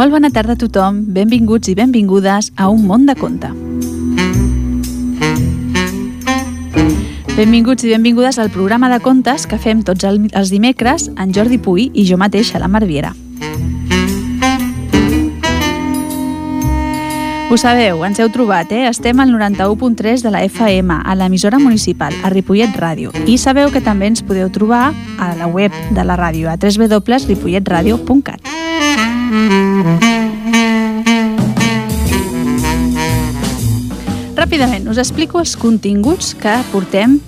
Molt bona tarda a tothom, benvinguts i benvingudes a Un món de conte. Benvinguts i benvingudes al programa de contes que fem tots els dimecres en Jordi Puy i jo mateixa, la Marviera. Ho sabeu, ens heu trobat, eh? Estem al 91.3 de la FM, a l'emissora municipal, a Ripollet Ràdio. I sabeu que també ens podeu trobar a la web de la ràdio, a www.ripolletradio.cat. Ràpidament, us explico els continguts que portem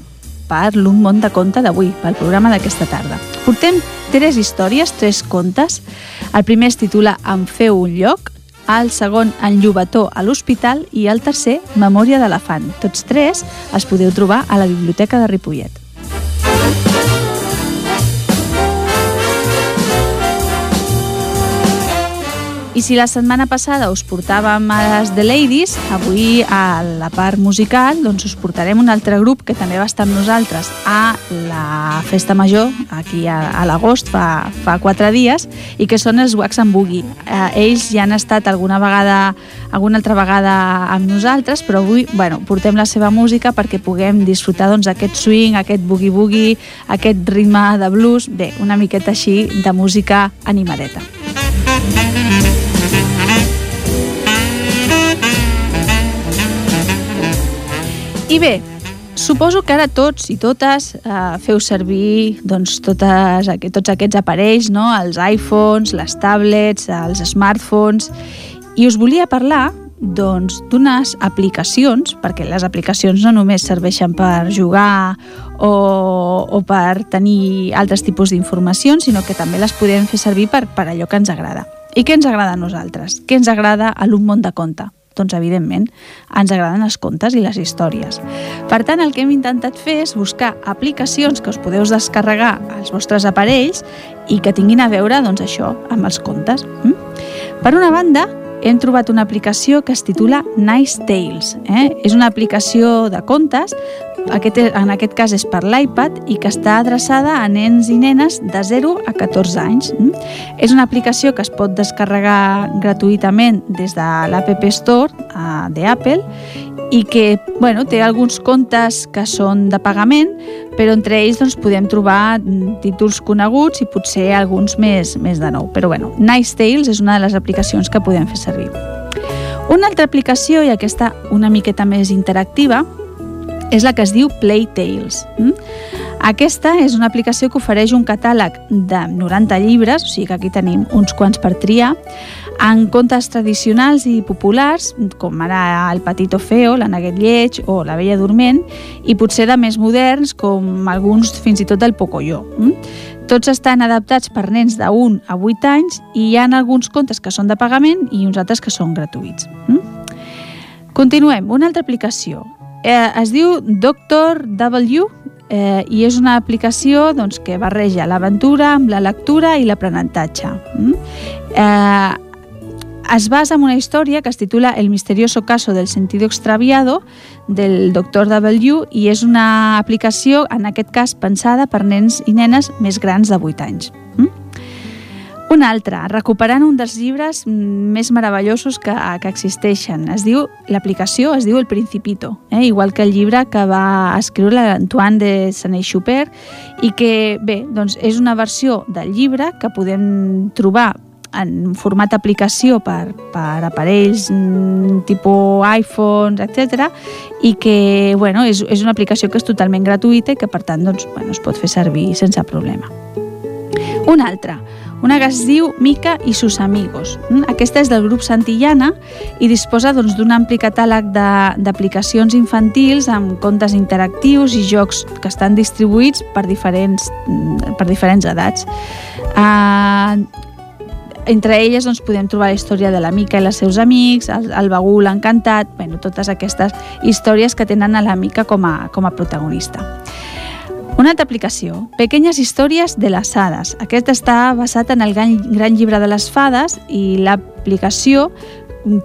per l'Un món de conte d'avui, pel programa d'aquesta tarda. Portem tres històries, tres contes. El primer es titula Em feu un lloc, el segon En Llobató a l'hospital i el tercer Memòria d'elefant. Tots tres els podeu trobar a la Biblioteca de Ripollet. I si la setmana passada us portàvem a les The Ladies, avui a la part musical doncs us portarem un altre grup que també va estar amb nosaltres a la Festa Major, aquí a, a l'agost, fa, fa quatre dies, i que són els Wax and Boogie. Eh, ells ja han estat alguna vegada alguna altra vegada amb nosaltres, però avui bueno, portem la seva música perquè puguem disfrutar doncs, aquest swing, aquest boogie-boogie, aquest ritme de blues, bé, una miqueta així de música animadeta. I bé, suposo que ara tots i totes eh, feu servir doncs, totes, tots aquests aparells, no? els iPhones, les tablets, els smartphones, i us volia parlar doncs, d'unes aplicacions, perquè les aplicacions no només serveixen per jugar o, o per tenir altres tipus d'informacions, sinó que també les podem fer servir per, per allò que ens agrada. I què ens agrada a nosaltres? Què ens agrada a l'un món de conte? Doncs, evidentment, ens agraden els contes i les històries. Per tant, el que hem intentat fer és buscar aplicacions que us podeu descarregar als vostres aparells i que tinguin a veure, doncs, això, amb els contes. Mm? Per una banda, hem trobat una aplicació que es titula Nice Tales. Eh? És una aplicació de contes aquest, en aquest cas és per l'iPad i que està adreçada a nens i nenes de 0 a 14 anys. Mm? És una aplicació que es pot descarregar gratuïtament des de l'App Store uh, d'Apple i que bueno, té alguns contes que són de pagament, però entre ells doncs, podem trobar títols coneguts i potser alguns més, més de nou. Però bueno, Nice Tales és una de les aplicacions que podem fer servir. Una altra aplicació, i aquesta una miqueta més interactiva, és la que es diu Playtales. Mm? Aquesta és una aplicació que ofereix un catàleg de 90 llibres, o sigui que aquí tenim uns quants per triar, en contes tradicionals i populars, com ara El Patito Feo, La Neguet Lleig o La Bella Dorment, i potser de més moderns, com alguns fins i tot del Pocoyo. Mm? Tots estan adaptats per nens de 1 a 8 anys i hi ha alguns contes que són de pagament i uns altres que són gratuïts. Mm? Continuem, una altra aplicació, Eh, es diu Doctor W eh, i és una aplicació doncs, que barreja l'aventura amb la lectura i l'aprenentatge. Mm? Eh, es basa en una història que es titula El misterioso caso del sentido extraviado del Doctor W i és una aplicació, en aquest cas, pensada per nens i nenes més grans de 8 anys. Mm? Un altre, recuperant un dels llibres més meravellosos que, que existeixen. Es diu, l'aplicació es diu El Principito, eh? igual que el llibre que va escriure l'Antoine de Saint-Exupéry i que, bé, doncs és una versió del llibre que podem trobar en format aplicació per, per aparells mm, tipus iPhones, etc. i que bueno, és, és una aplicació que és totalment gratuïta i que per tant doncs, bueno, es pot fer servir sense problema. Una altra, una que es diu Mica i sus amigos. Mm, aquesta és del grup Santillana i disposa doncs, d'un doncs, ampli catàleg d'aplicacions infantils amb contes interactius i jocs que estan distribuïts per diferents, mm, per diferents edats. Uh, entre elles doncs, podem trobar la història de la Mica i els seus amics, el, el bagul encantat, bueno, totes aquestes històries que tenen a la Mica com a, com a protagonista. Una altra aplicació, Pequeñas històries de les hades. Aquest està basat en el gran, gran llibre de les fades i l'aplicació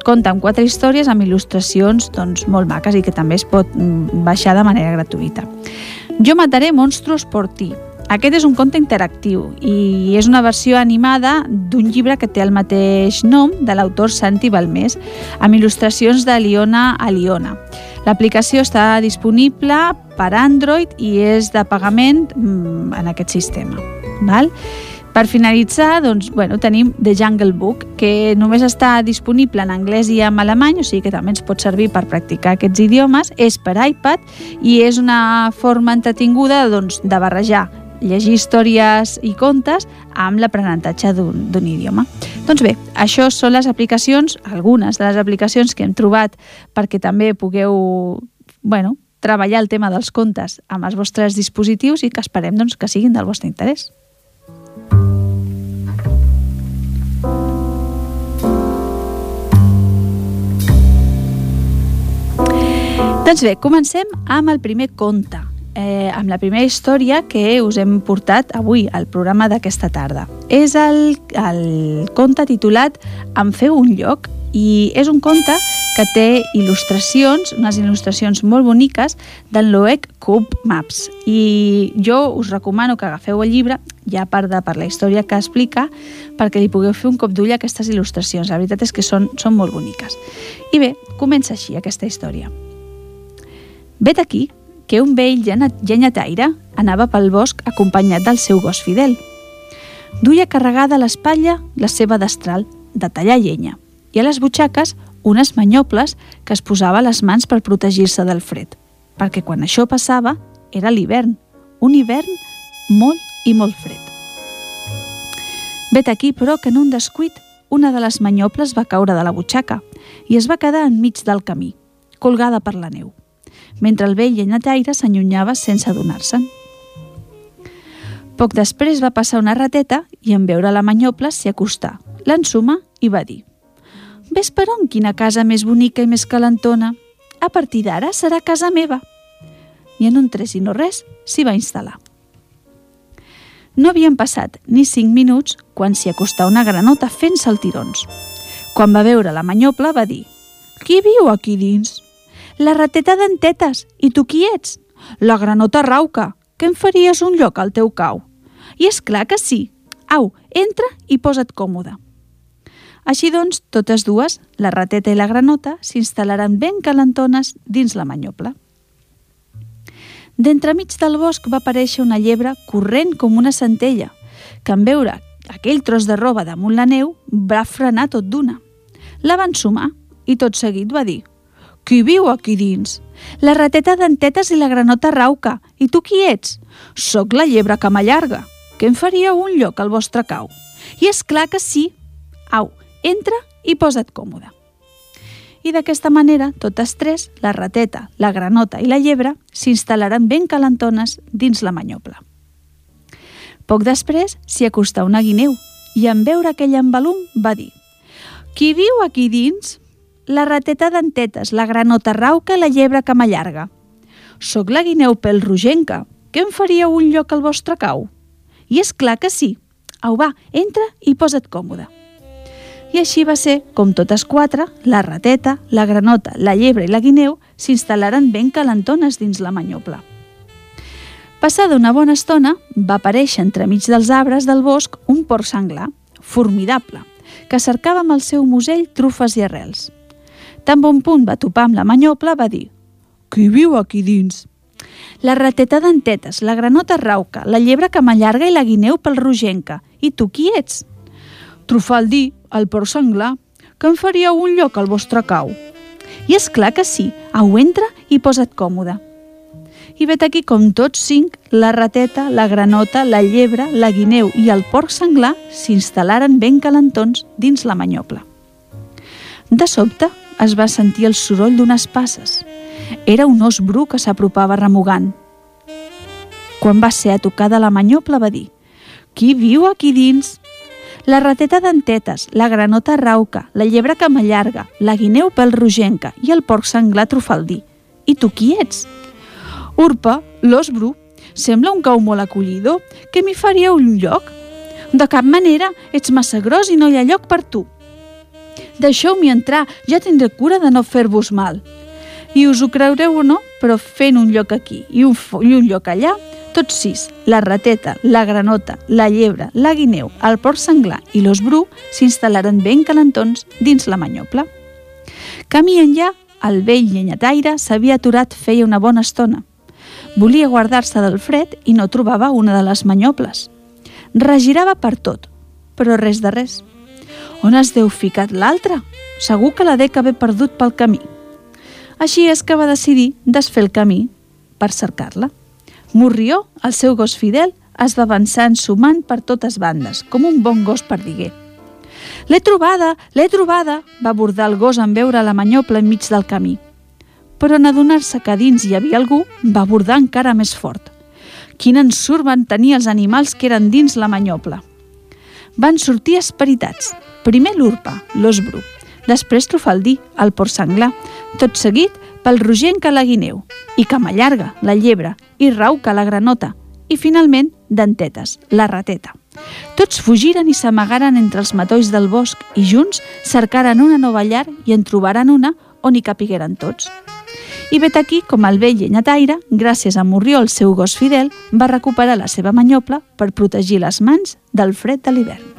compta amb quatre històries amb il·lustracions doncs, molt maques i que també es pot mm, baixar de manera gratuïta. Jo mataré monstruos por ti. Aquest és un conte interactiu i és una versió animada d'un llibre que té el mateix nom de l'autor Santi Balmés, amb il·lustracions de Liona a Liona. L'aplicació està disponible per Android i és de pagament mm, en aquest sistema. Val? Per finalitzar, doncs, bueno, tenim The Jungle Book, que només està disponible en anglès i en alemany, o sigui que també ens pot servir per practicar aquests idiomes, és per iPad i és una forma entretinguda doncs, de barrejar llegir històries i contes amb l'aprenentatge d'un idioma. Doncs bé, això són les aplicacions, algunes de les aplicacions que hem trobat perquè també pugueu bueno, treballar el tema dels contes amb els vostres dispositius i que esperem doncs, que siguin del vostre interès. Doncs bé, comencem amb el primer conte, eh, amb la primera història que us hem portat avui al programa d'aquesta tarda. És el, el conte titulat Em feu un lloc i és un conte que té il·lustracions, unes il·lustracions molt boniques del Loec Cube Maps. I jo us recomano que agafeu el llibre, ja a part de per la història que explica, perquè li pugueu fer un cop d'ull a aquestes il·lustracions. La veritat és que són, són molt boniques. I bé, comença així aquesta història. Vet aquí que un vell llenyataire anava pel bosc acompanyat del seu gos fidel. Duia carregada a l'espatlla la seva destral de tallar llenya i a les butxaques unes manyoples que es posava a les mans per protegir-se del fred, perquè quan això passava era l'hivern, un hivern molt i molt fred. Vet aquí, però, que en un descuit una de les manyoples va caure de la butxaca i es va quedar enmig del camí, colgada per la neu mentre el vell llenyataire s'allunyava sense adonar-se'n. Poc després va passar una rateta i en veure la manyople s'hi acostà, l'ensuma i va dir «Ves per on quina casa més bonica i més calentona? A partir d'ara serà casa meva». I en un tres i no res s'hi va instal·lar. No havien passat ni cinc minuts quan s'hi acostà una granota fent saltirons. Quan va veure la manyople va dir «Qui viu aquí dins?» La rateta d'entetes, i tu qui ets? La granota rauca, que em faries un lloc al teu cau. I és clar que sí. Au, entra i posa't còmode. Així doncs, totes dues, la rateta i la granota, s'instal·laran ben calentones dins la manyople. D'entremig del bosc va aparèixer una llebre corrent com una centella, que en veure aquell tros de roba damunt la neu va frenar tot d'una. La van sumar i tot seguit va dir qui viu aquí dins? La rateta d'entetes i la granota rauca. I tu qui ets? Soc la llebre que m'allarga. Que em faria un lloc al vostre cau. I és clar que sí. Au, entra i posa't còmode. I d'aquesta manera, totes tres, la rateta, la granota i la llebre, s'instal·laran ben calentones dins la manyople. Poc després s'hi acostà una guineu i en veure aquell embalum va dir «Qui viu aquí dins?» La rateta d'entetes, la granota rauca, la llebre que m'allarga. Soc la guineu pel rogenca, que em faria un lloc al vostre cau? I és clar que sí. Au, va, entra i posa't còmode. I així va ser com totes quatre, la rateta, la granota, la llebre i la guineu s'instal·laren ben calentones dins la manyople. Passada una bona estona, va aparèixer entremig dels arbres del bosc un porc senglar, formidable, que cercava amb el seu musell trufes i arrels. Tan bon punt va topar amb la manyople, va dir «Qui viu aquí dins?» La rateta d'entetes, la granota rauca, la llebre que m'allarga i la guineu pel rogenca. I tu qui ets? Trufaldi, el porc senglar, que em faria un lloc al vostre cau. I és clar que sí, au, entra i posa't còmode. I vet aquí com tots cinc, la rateta, la granota, la llebre, la guineu i el porc senglar s'instal·laren ben calentons dins la manyople. De sobte, es va sentir el soroll d'unes passes. Era un os bru que s'apropava remugant. Quan va ser a tocar de la manyople va dir «Qui viu aquí dins?» La rateta d'entetes, la granota rauca, la llebre que m'allarga, la guineu pel rogenca i el porc senglar trofaldí. I tu qui ets? Urpa, l'os bru. Sembla un cau molt acollidor. Que m'hi faria un lloc? De cap manera, ets massa gros i no hi ha lloc per tu. Deixeu-m'hi entrar, ja tindré cura de no fer-vos mal. I us ho creureu o no, però fent un lloc aquí i un, i un lloc allà, Tots sis, la rateta, la granota, la llebre, la guineu, el porc senglar i l'os bru s'instal·laren ben calentons dins la manyopla. Camí enllà, el vell llenyataire s'havia aturat feia una bona estona. Volia guardar-se del fred i no trobava una de les manyoples. Regirava per tot, però res de res. On has deu ficat l'altra? Segur que la dec haver perdut pel camí. Així és que va decidir desfer el camí per cercar-la. Morrió, el seu gos fidel, es va avançar ensumant per totes bandes, com un bon gos perdiguer. L'he trobada, l'he trobada, va abordar el gos en veure la manyopla enmig del camí. Però en adonar-se que dins hi havia algú, va abordar encara més fort. Quin ensurt van tenir els animals que eren dins la manyopla. Van sortir esperitats. Primer l'urpa, l'os bru, després Trofaldí, el porc senglar, tot seguit pel rogenca la guineu, i Camallarga, la llebre, i Rauca, la granota, i finalment Dentetes, la rateta. Tots fugiren i s'amagaren entre els matolls del bosc i junts cercaren una nova llar i en trobaren una on hi capigueren tots. I vet aquí com el vell llenyataire, gràcies a Morrió, el seu gos fidel, va recuperar la seva manyopla per protegir les mans del fred de l'hivern.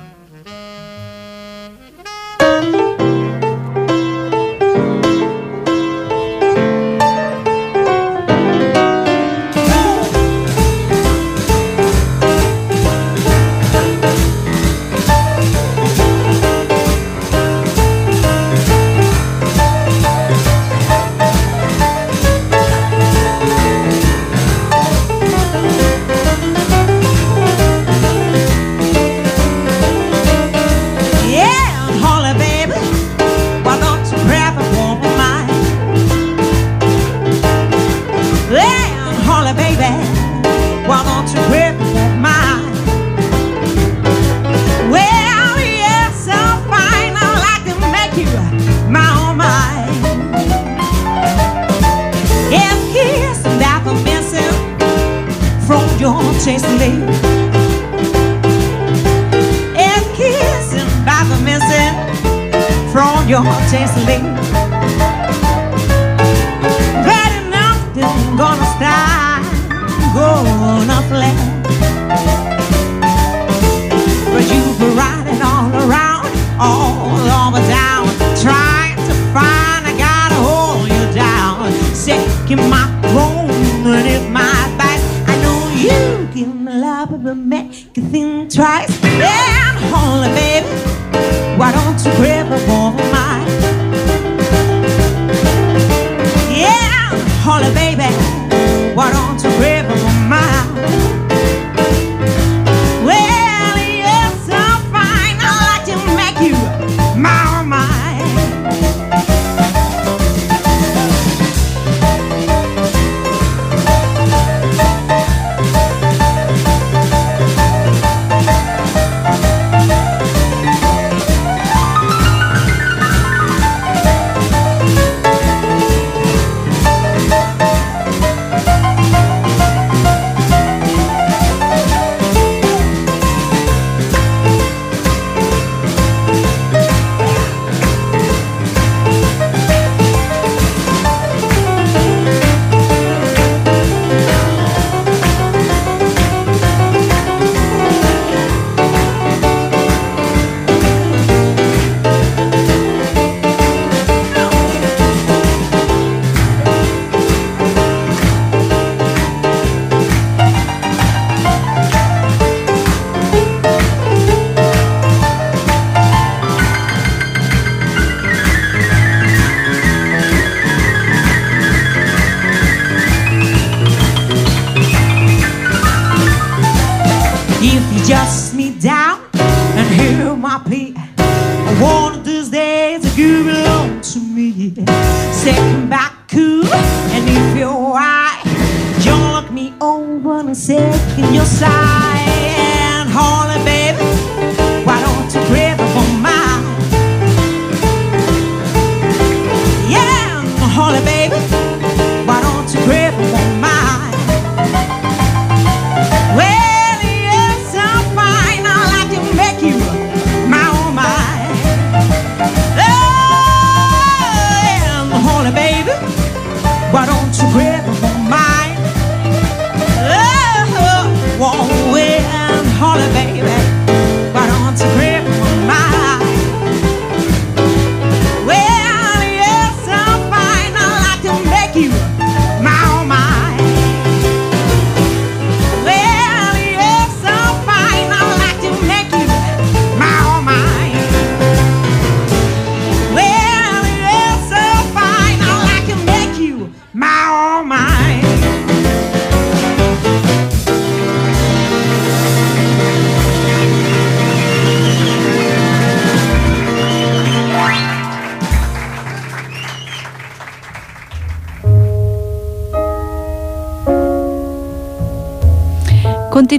If my back. I know you can love, but make you think twice. Yeah, I'm holy,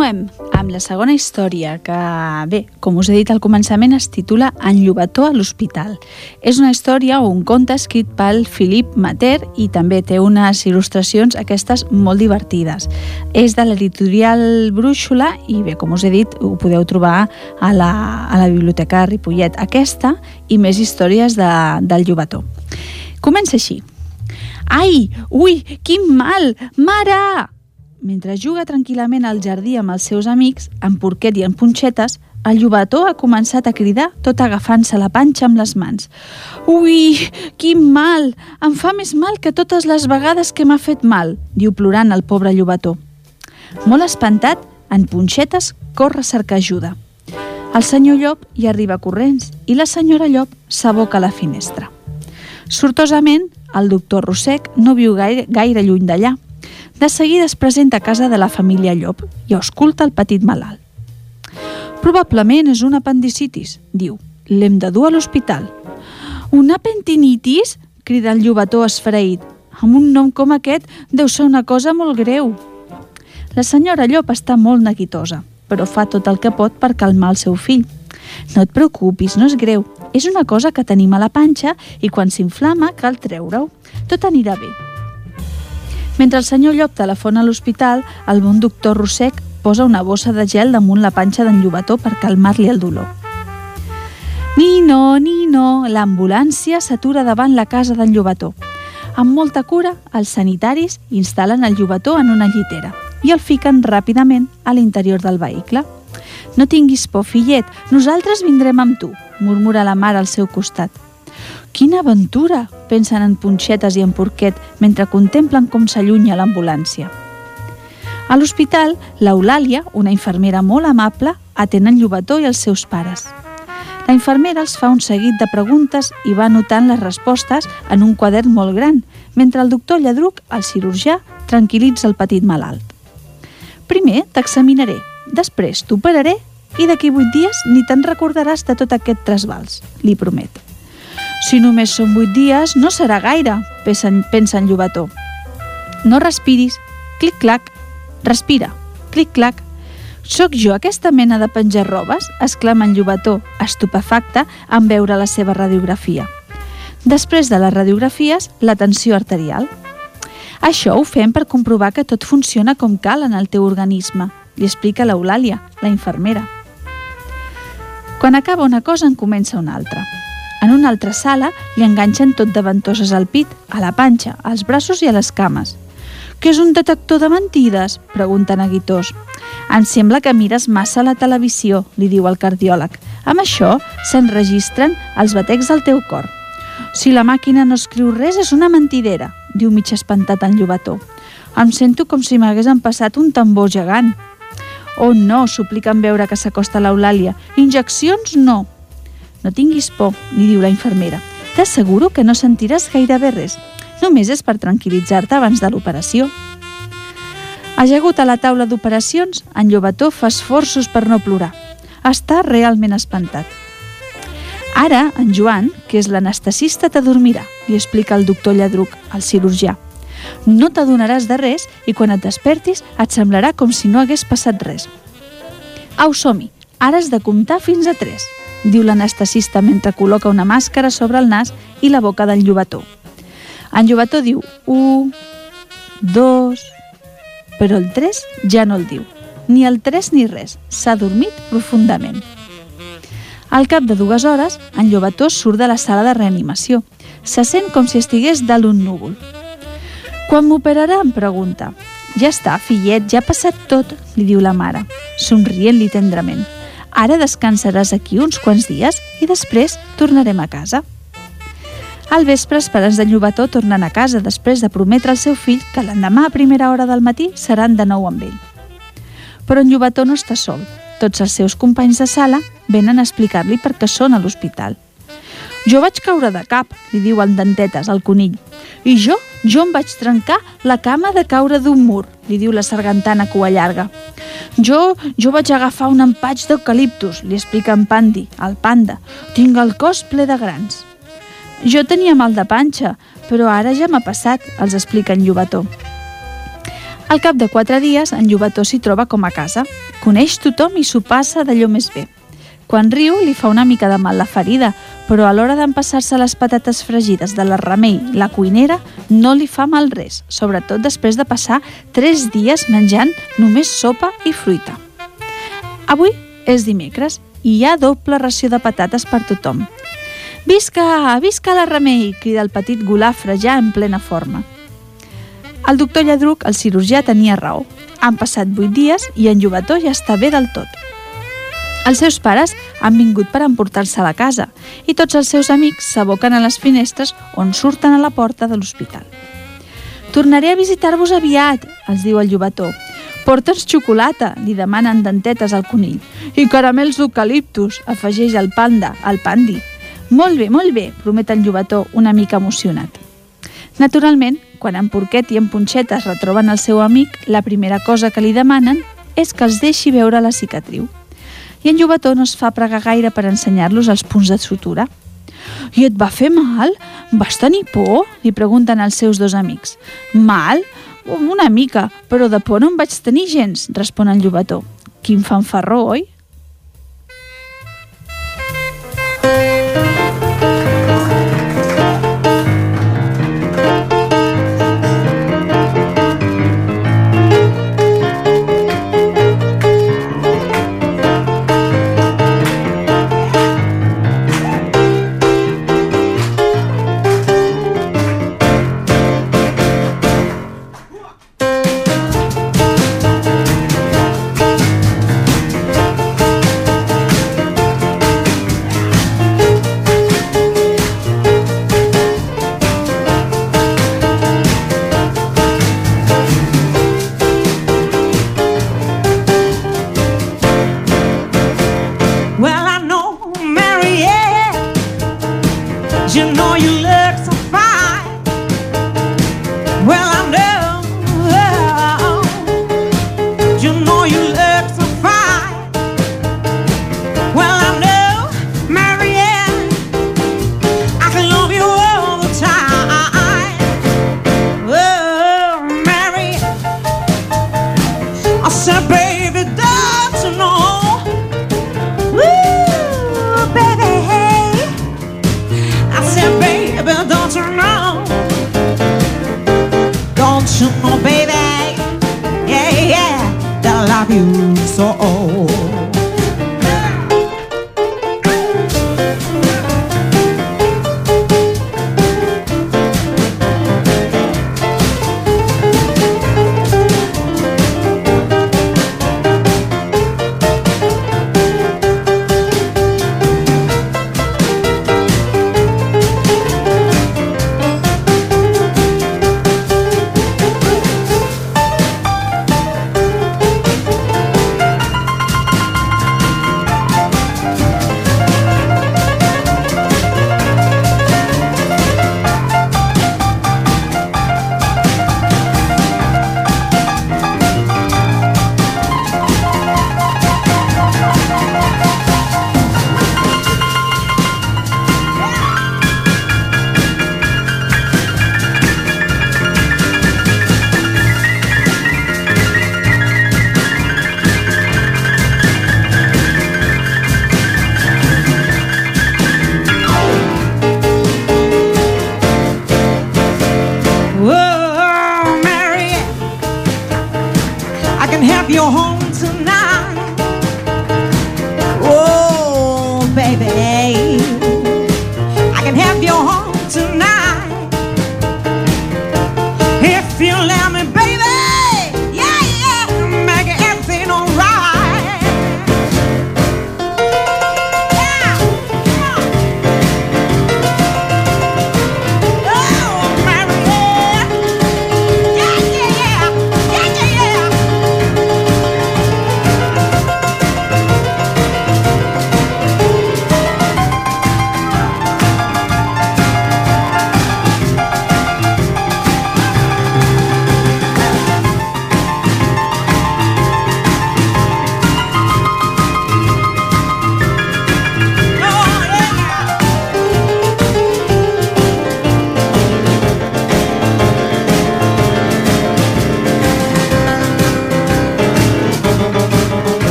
Continuem amb la segona història que, bé, com us he dit al començament, es titula En Llobató a l'Hospital. És una història o un conte escrit pel Philip Mater i també té unes il·lustracions aquestes molt divertides. És de l'editorial Brúixola i bé, com us he dit, ho podeu trobar a la, a la Biblioteca Ripollet. Aquesta i més històries de, del Llobató. Comença així. Ai, ui, quin mal! Mare! Mentre juga tranquil·lament al jardí amb els seus amics, en porquet i en punxetes, el llobató ha començat a cridar tot agafant-se la panxa amb les mans. Ui, quin mal! Em fa més mal que totes les vegades que m'ha fet mal, diu plorant el pobre llobató. Molt espantat, en punxetes corre a cercar ajuda. El senyor Llop hi arriba corrents i la senyora Llop s'aboca a la finestra. Sortosament, el doctor Rossec no viu gaire, gaire lluny d'allà, de seguida es presenta a casa de la família Llop i ausculta el petit malalt. Probablement és un apendicitis, diu. L'hem de dur a l'hospital. Un apendinitis? crida el llobató esfreït. Amb un nom com aquest deu ser una cosa molt greu. La senyora Llop està molt neguitosa, però fa tot el que pot per calmar el seu fill. No et preocupis, no és greu. És una cosa que tenim a la panxa i quan s'inflama cal treure-ho. Tot anirà bé. Mentre el senyor Llop telefona a l'hospital, el bon doctor Rossec posa una bossa de gel damunt la panxa d'en Llobató per calmar-li el dolor. Nino, Nino, l'ambulància s'atura davant la casa d'en Llobató. Amb molta cura, els sanitaris instal·len el Llobató en una llitera i el fiquen ràpidament a l'interior del vehicle. No tinguis por, fillet, nosaltres vindrem amb tu, murmura la mare al seu costat. Quina aventura! pensen en punxetes i en porquet mentre contemplen com s'allunya l'ambulància. A l'hospital, l'Eulàlia, una infermera molt amable, atén en Llobató i els seus pares. La infermera els fa un seguit de preguntes i va anotant les respostes en un quadern molt gran, mentre el doctor Lladruc, el cirurgià, tranquil·litza el petit malalt. Primer t'examinaré, després t'operaré i d'aquí vuit dies ni te'n recordaràs de tot aquest trasbals, li promet. Si només són vuit dies, no serà gaire, pensa, en Llobató. No respiris, clic-clac, respira, clic-clac. Soc jo aquesta mena de penjar robes? exclama en Llobató, estupefacte en veure la seva radiografia. Després de les radiografies, la tensió arterial. Això ho fem per comprovar que tot funciona com cal en el teu organisme, li explica l'Eulàlia, la infermera. Quan acaba una cosa en comença una altra. En una altra sala li enganxen tot de ventoses al pit, a la panxa, als braços i a les cames. Què és un detector de mentides? pregunta neguitós. Em sembla que mires massa la televisió, li diu el cardiòleg. Amb això s'enregistren els batecs del teu cor. Si la màquina no escriu res és una mentidera, diu mig espantat en Llobató. Em sento com si m'hagués passat un tambor gegant. Oh no, suplica en veure que s'acosta l'Eulàlia. Injeccions no. No tinguis por, li diu la infermera. T'asseguro que no sentiràs gairebé res. Només és per tranquil·litzar-te abans de l'operació. Ajagut a la taula d'operacions, en Llobató fa esforços per no plorar. Està realment espantat. Ara, en Joan, que és l'anestesista, t'adormirà, li explica el doctor Lladruc, el cirurgià. No t'adonaràs de res i quan et despertis et semblarà com si no hagués passat res. Au, som-hi! Ara has de comptar fins a 3 diu l'anestesista mentre col·loca una màscara sobre el nas i la boca del llobató. En llobató diu 1, 2... Però el 3 ja no el diu. Ni el 3 ni res. S'ha dormit profundament. Al cap de dues hores, en Llobató surt de la sala de reanimació. Se sent com si estigués dalt un núvol. Quan m'operarà? em pregunta. Ja està, fillet, ja ha passat tot, li diu la mare, somrient-li tendrament. Ara descansaràs aquí uns quants dies i després tornarem a casa. Al vespre, els pares de Llobató tornen a casa després de prometre al seu fill que l'endemà a primera hora del matí seran de nou amb ell. Però en Llobató no està sol. Tots els seus companys de sala venen a explicar-li per què són a l'hospital. Jo vaig caure de cap, li diu en dentetes al conill. I jo, jo em vaig trencar la cama de caure d'un mur, li diu la sargantana cua llarga. Jo, jo vaig agafar un empatx d'eucaliptus, li explica en Pandi, el panda. Tinc el cos ple de grans. Jo tenia mal de panxa, però ara ja m'ha passat, els explica en Llobató. Al cap de quatre dies, en Llobató s'hi troba com a casa. Coneix tothom i s'ho passa d'allò més bé. Quan riu, li fa una mica de mal la ferida, però a l'hora d'empassar-se les patates fregides de la Remei, la cuinera, no li fa mal res, sobretot després de passar tres dies menjant només sopa i fruita. Avui és dimecres i hi ha doble ració de patates per tothom. Visca, visca la Remei, crida el petit golafre ja en plena forma. El doctor Lladruc, el cirurgià, tenia raó. Han passat vuit dies i en Llobató ja està bé del tot. Els seus pares han vingut per emportar-se a la casa i tots els seus amics s'aboquen a les finestres on surten a la porta de l'hospital. Tornaré a visitar-vos aviat, els diu el llobató. Porta'ns xocolata, li demanen dentetes al conill. I caramels d'eucaliptus, afegeix el panda, el pandi. Molt bé, molt bé, promet el llobató una mica emocionat. Naturalment, quan en Porquet i en Punxeta es retroben el seu amic, la primera cosa que li demanen és que els deixi veure la cicatriu i en Llobató no es fa pregar gaire per ensenyar-los els punts de sutura. I et va fer mal? Vas tenir por? Li pregunten els seus dos amics. Mal? Una mica, però de por no en vaig tenir gens, respon en Llobató. Quin fanfarró, oi?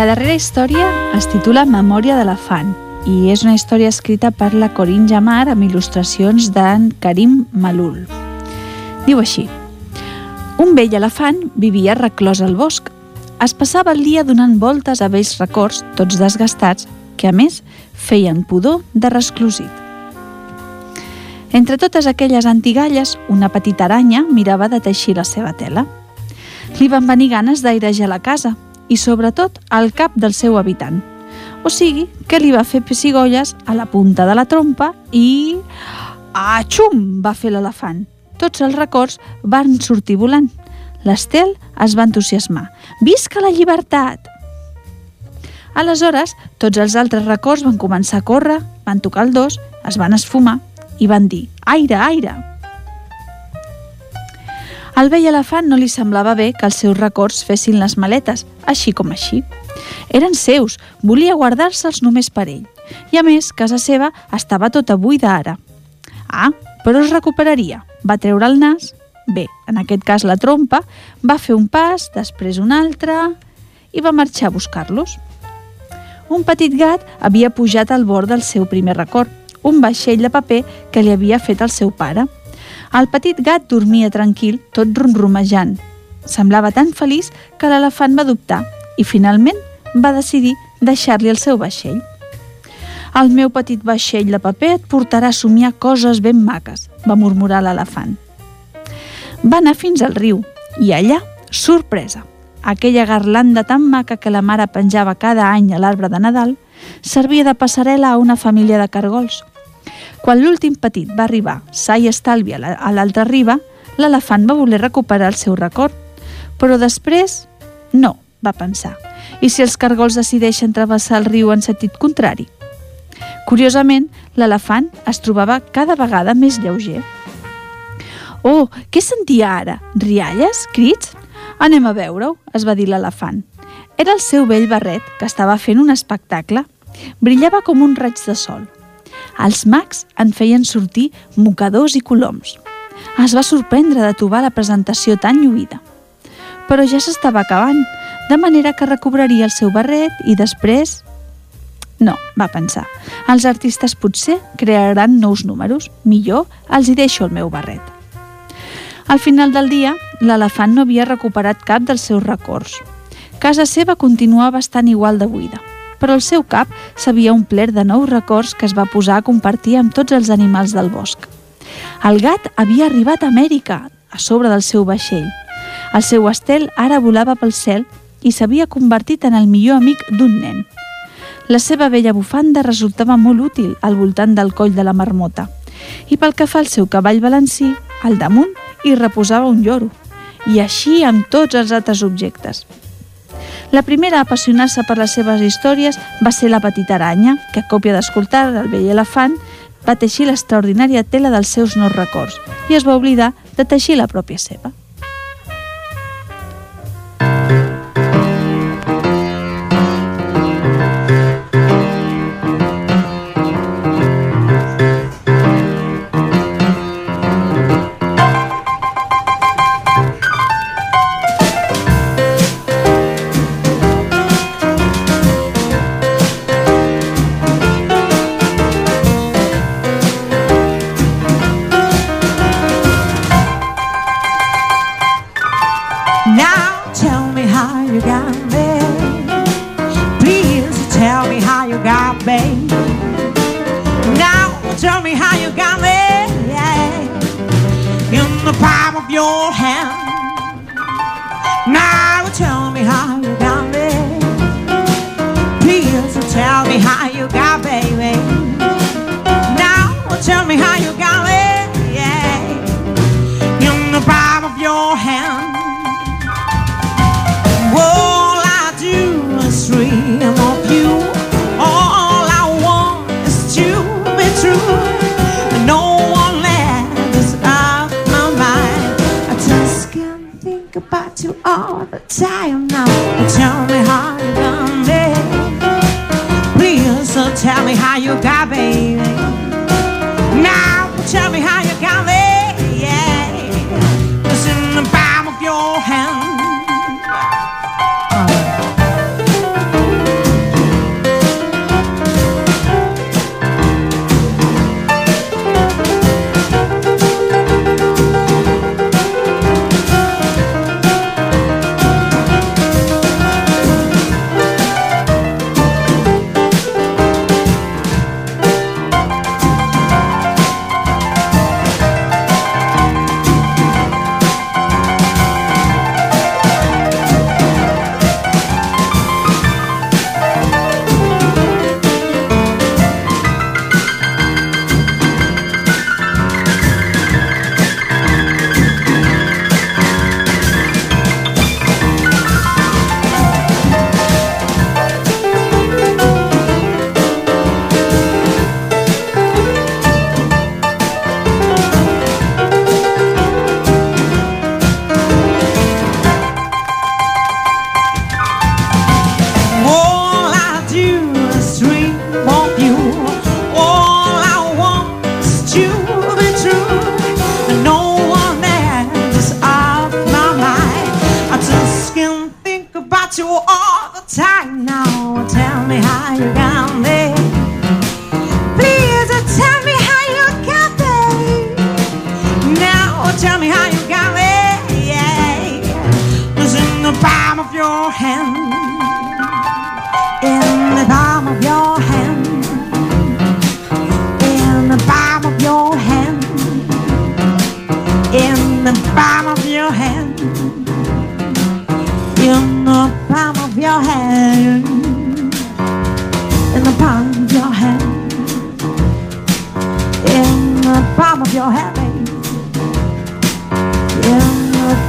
La darrera història es titula Memòria d'elefant i és una història escrita per la Corinne Jamar amb il·lustracions d'en Karim Malul. Diu així Un vell elefant vivia reclòs al bosc. Es passava el dia donant voltes a vells records, tots desgastats, que a més feien pudor de resclosit. Entre totes aquelles antigalles, una petita aranya mirava de teixir la seva tela. Li van venir ganes d'airejar la casa i, sobretot, al cap del seu habitant. O sigui, que li va fer pessigolles a la punta de la trompa i... Atxum! va fer l'elefant. Tots els records van sortir volant. L'Estel es va entusiasmar. Visca la llibertat! Aleshores, tots els altres records van començar a córrer, van tocar el dos, es van esfumar i van dir «Aire, aire!». Al vell elefant no li semblava bé que els seus records fessin les maletes, així com així. Eren seus, volia guardar-se'ls només per ell. I a més, casa seva estava tota buida ara. Ah, però es recuperaria. Va treure el nas, bé, en aquest cas la trompa, va fer un pas, després un altre i va marxar a buscar-los. Un petit gat havia pujat al bord del seu primer record, un vaixell de paper que li havia fet el seu pare. El petit gat dormia tranquil, tot ronromejant. Semblava tan feliç que l'elefant va dubtar i finalment va decidir deixar-li el seu vaixell. El meu petit vaixell de paper et portarà a somiar coses ben maques, va murmurar l'elefant. Va anar fins al riu i allà, sorpresa, aquella garlanda tan maca que la mare penjava cada any a l'arbre de Nadal servia de passarel·la a una família de cargols. Quan l'últim petit va arribar sa i estalvi a l'altra riba, l'elefant va voler recuperar el seu record. Però després, no, va pensar. I si els cargols decideixen travessar el riu en sentit contrari? Curiosament, l'elefant es trobava cada vegada més lleuger. Oh, què sentia ara? Rialles? Crits? Anem a veure-ho, es va dir l'elefant. Era el seu vell barret, que estava fent un espectacle. Brillava com un raig de sol. Els mags en feien sortir mocadors i coloms. Es va sorprendre de trobar la presentació tan lluïda. Però ja s'estava acabant, de manera que recobraria el seu barret i després... No, va pensar. Els artistes potser crearan nous números. Millor els hi deixo el meu barret. Al final del dia, l'elefant no havia recuperat cap dels seus records. Casa seva continuava bastant igual de buida, però el seu cap s'havia omplert de nous records que es va posar a compartir amb tots els animals del bosc. El gat havia arribat a Amèrica, a sobre del seu vaixell. El seu estel ara volava pel cel i s'havia convertit en el millor amic d'un nen. La seva vella bufanda resultava molt útil al voltant del coll de la marmota. I pel que fa al seu cavall balancí, al damunt hi reposava un lloro. I així amb tots els altres objectes. La primera a apassionar-se per les seves històries va ser la petita aranya, que a còpia d'escoltar el vell elefant va teixir l'extraordinària tela dels seus nous records i es va oblidar de teixir la pròpia seva.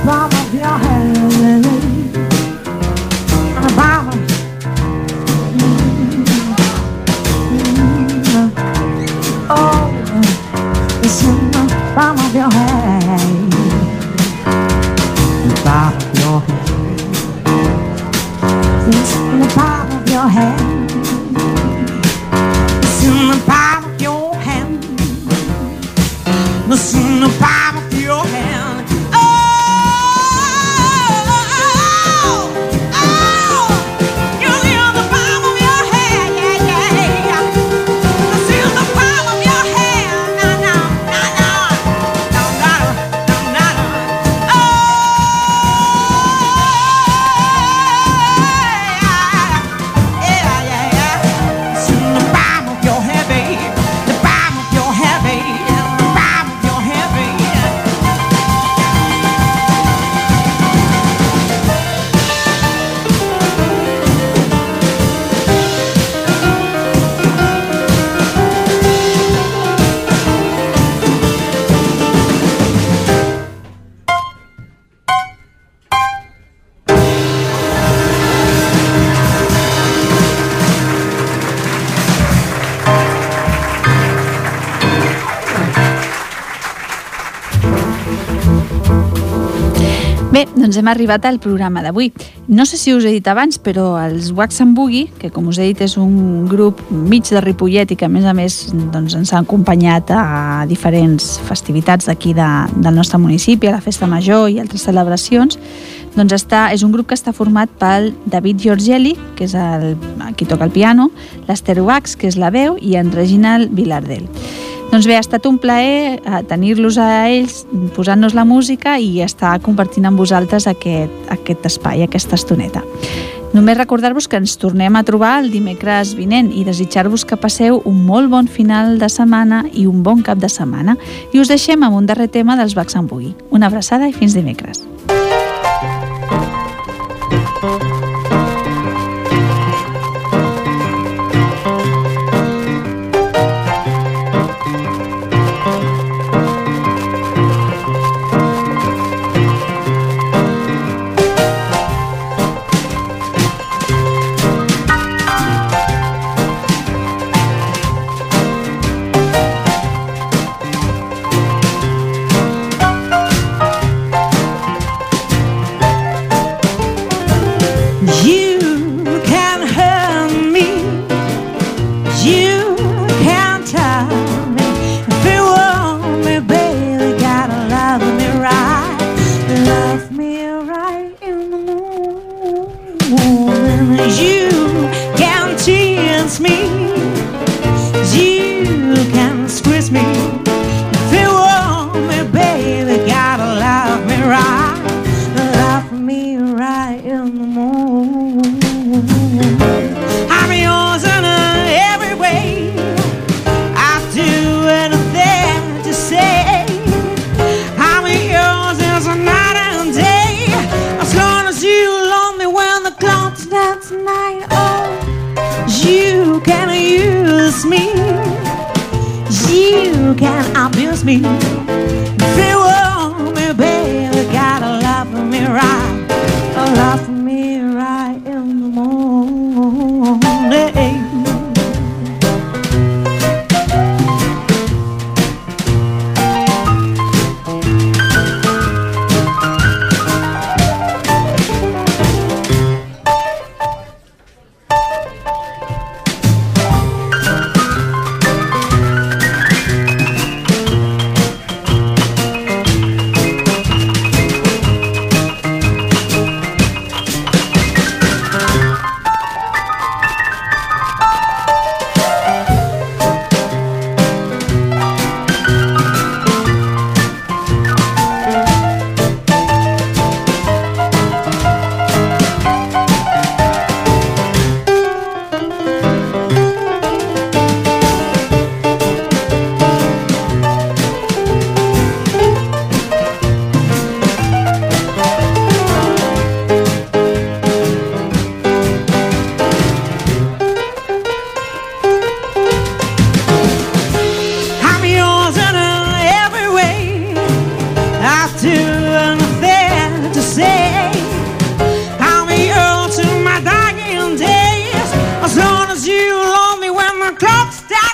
palm of your hand. Bé, doncs hem arribat al programa d'avui. No sé si us he dit abans, però els Wax and Boogie, que com us he dit és un grup mig de Ripollet i que a més a més doncs, ens han acompanyat a diferents festivitats d'aquí de, del nostre municipi, a la Festa Major i altres celebracions, doncs està, és un grup que està format pel David Giorgeli, que és el, qui toca el piano, l'Ester Wax, que és la veu, i en Reginald Vilardell. Doncs bé, ha estat un plaer eh, tenir-los a ells, posant-nos la música i estar compartint amb vosaltres aquest, aquest espai, aquesta estoneta. Només recordar-vos que ens tornem a trobar el dimecres vinent i desitjar-vos que passeu un molt bon final de setmana i un bon cap de setmana. I us deixem amb un darrer tema dels Bacs en Bugui. Una abraçada i fins dimecres. Thank you.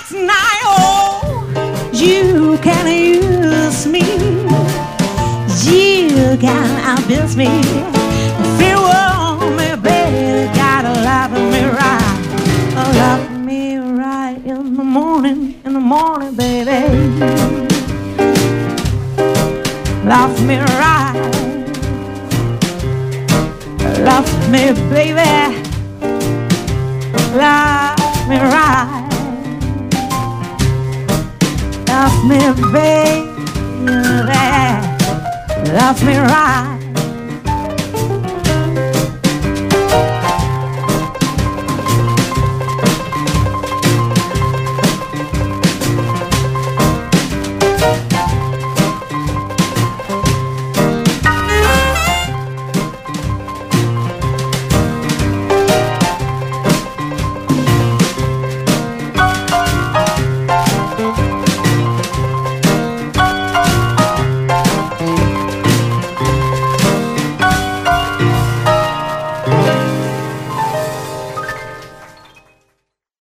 Clock strikes. Oh, you can use me. You can abuse me. If you want me, baby, gotta love me right. Love me right in the morning, in the morning, baby. Love me right. Love me, baby. Love me right. Me, baby. Love me right.